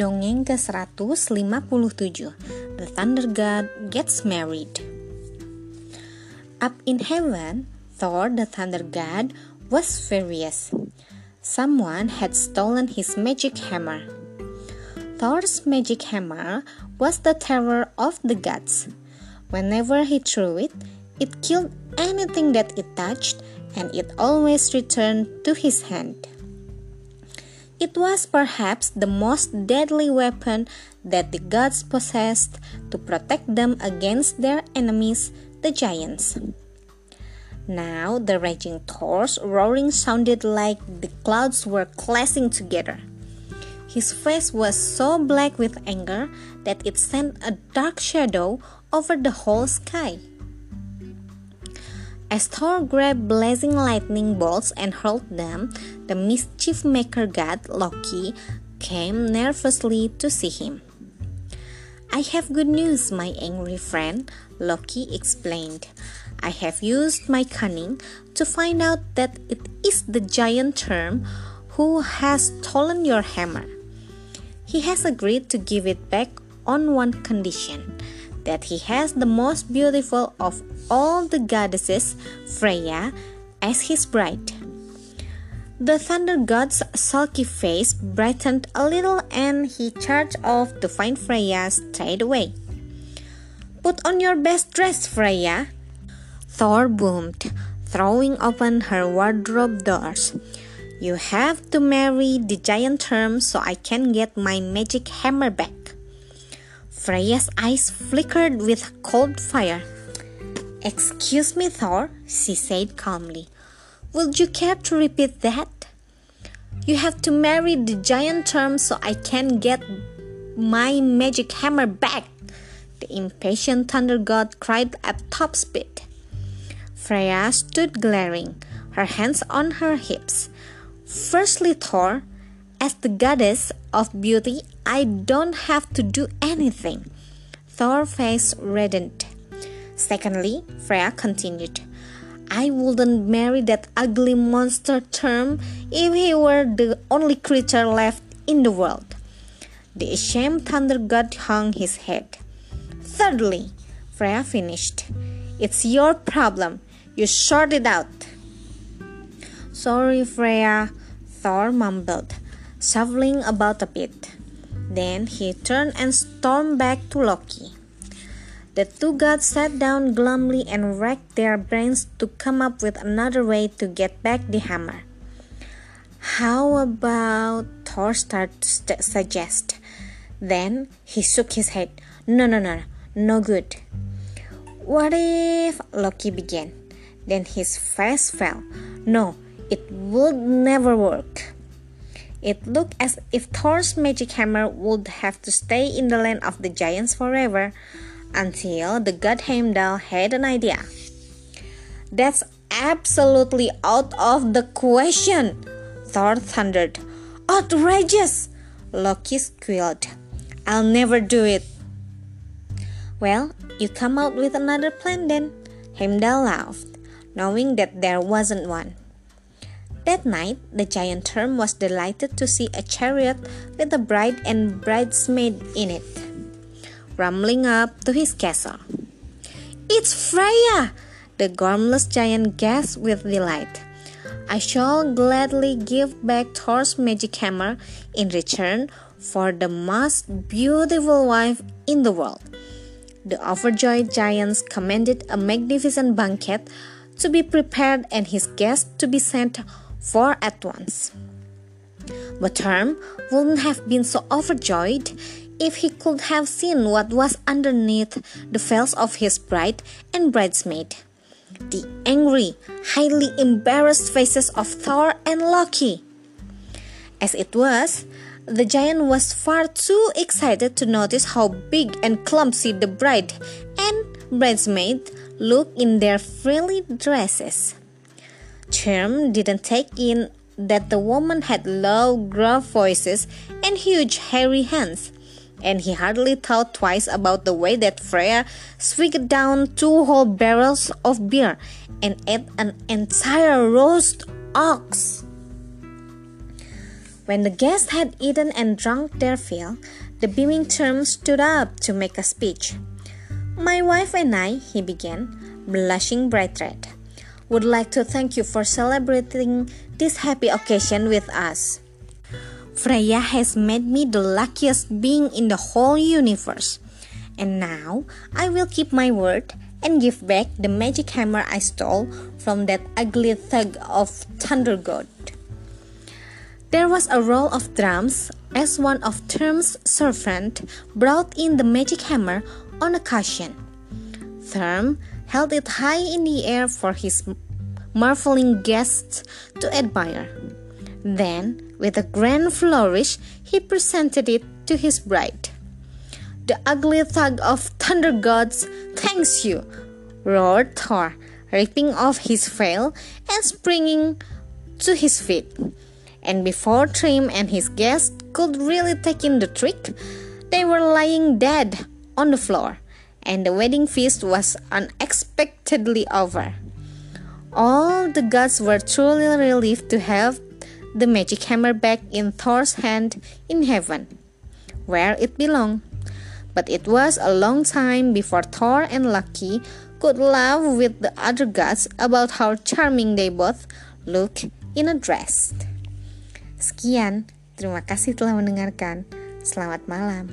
Dongeng ke-157 The Thunder God Gets Married Up in heaven, Thor the Thunder God was furious. Someone had stolen his magic hammer. Thor's magic hammer was the terror of the gods. Whenever he threw it, it killed anything that it touched and it always returned to his hand. It was perhaps the most deadly weapon that the gods possessed to protect them against their enemies, the giants. Now the raging Thor's roaring sounded like the clouds were clashing together. His face was so black with anger that it sent a dark shadow over the whole sky. As Thor grabbed blazing lightning bolts and hurled them, the mischief maker god Loki came nervously to see him. I have good news, my angry friend, Loki explained. I have used my cunning to find out that it is the giant Thrym who has stolen your hammer. He has agreed to give it back on one condition that he has the most beautiful of all the goddesses, Freya, as his bride. The thunder god's sulky face brightened a little and he charged off to find Freya straight away. Put on your best dress, Freya, Thor boomed, throwing open her wardrobe doors. You have to marry the giant Thrym so I can get my magic hammer back. Freya's eyes flickered with cold fire. Excuse me, Thor, she said calmly. Would you care to repeat that? You have to marry the giant Thrym so I can get my magic hammer back, the impatient thunder god cried at top speed. Freya stood glaring, her hands on her hips. Firstly, Thor, as the goddess of beauty, I don't have to do anything. Thor's face reddened. Secondly, Freya continued, I wouldn't marry that ugly monster Thrym if he were the only creature left in the world. The ashamed thunder god hung his head. Thirdly, Freya finished, It's your problem. You sort it out. Sorry, Freya, Thor mumbled, shuffling about a bit. Then he turned and stormed back to Loki. The two gods sat down glumly and racked their brains to come up with another way to get back the hammer. How about Thor started to st- suggest? Then he shook his head. No, no, no, no good. What if Loki began? Then his face fell. No, it would never work. It looked as if Thor's magic hammer would have to stay in the land of the giants forever until the god Heimdall had an idea. That's absolutely out of the question, Thor thundered. Outrageous! Loki squealed. I'll never do it. Well, you come out with another plan then, Heimdall laughed, knowing that there wasn't one. That night, the giant Thrym was delighted to see a chariot with a bride and bridesmaid in it, rumbling up to his castle. It's Freya! The gormless giant gasped with delight. I shall gladly give back Thor's magic hammer in return for the most beautiful wife in the world. The overjoyed giants commanded a magnificent banquet to be prepared and his guests to be sent for at once. But Thrym wouldn't have been so overjoyed if he could have seen what was underneath the veils of his bride and bridesmaid. The angry, highly embarrassed faces of Thor and Loki. As it was, the giant was far too excited to notice how big and clumsy the bride and bridesmaid looked in their frilly dresses. Thrym didn't take in that the woman had low, gruff voices and huge, hairy hands, and he hardly thought twice about the way that Freya swigged down two whole barrels of beer and ate an entire roast ox. When the guests had eaten and drunk their fill, the beaming Thrym stood up to make a speech. My wife and I, he began, blushing bright red, would like to thank you for celebrating this happy occasion with us. Freya has made me the luckiest being in the whole universe. And now I will keep my word and give back the magic hammer I stole from that ugly thug of Thunder God. There was a roll of drums as one of Thrym's servants brought in the magic hammer on a cushion. Thrym held it high in the air for his marveling guests to admire. Then, with a grand flourish, he presented it to his bride. The ugly thug of thunder gods thanks you, roared Thor, ripping off his veil and springing to his feet. And before Thrym and his guests could really take in the trick, they were lying dead on the floor, and the wedding feast was unexpectedly over. All the gods were truly relieved to have the magic hammer back in Thor's hand in heaven, where it belonged but it was a long time before Thor and Loki could laugh with the other gods about how charming they both look in a dress. Sekian, terima kasih telah mendengarkan. Selamat malam.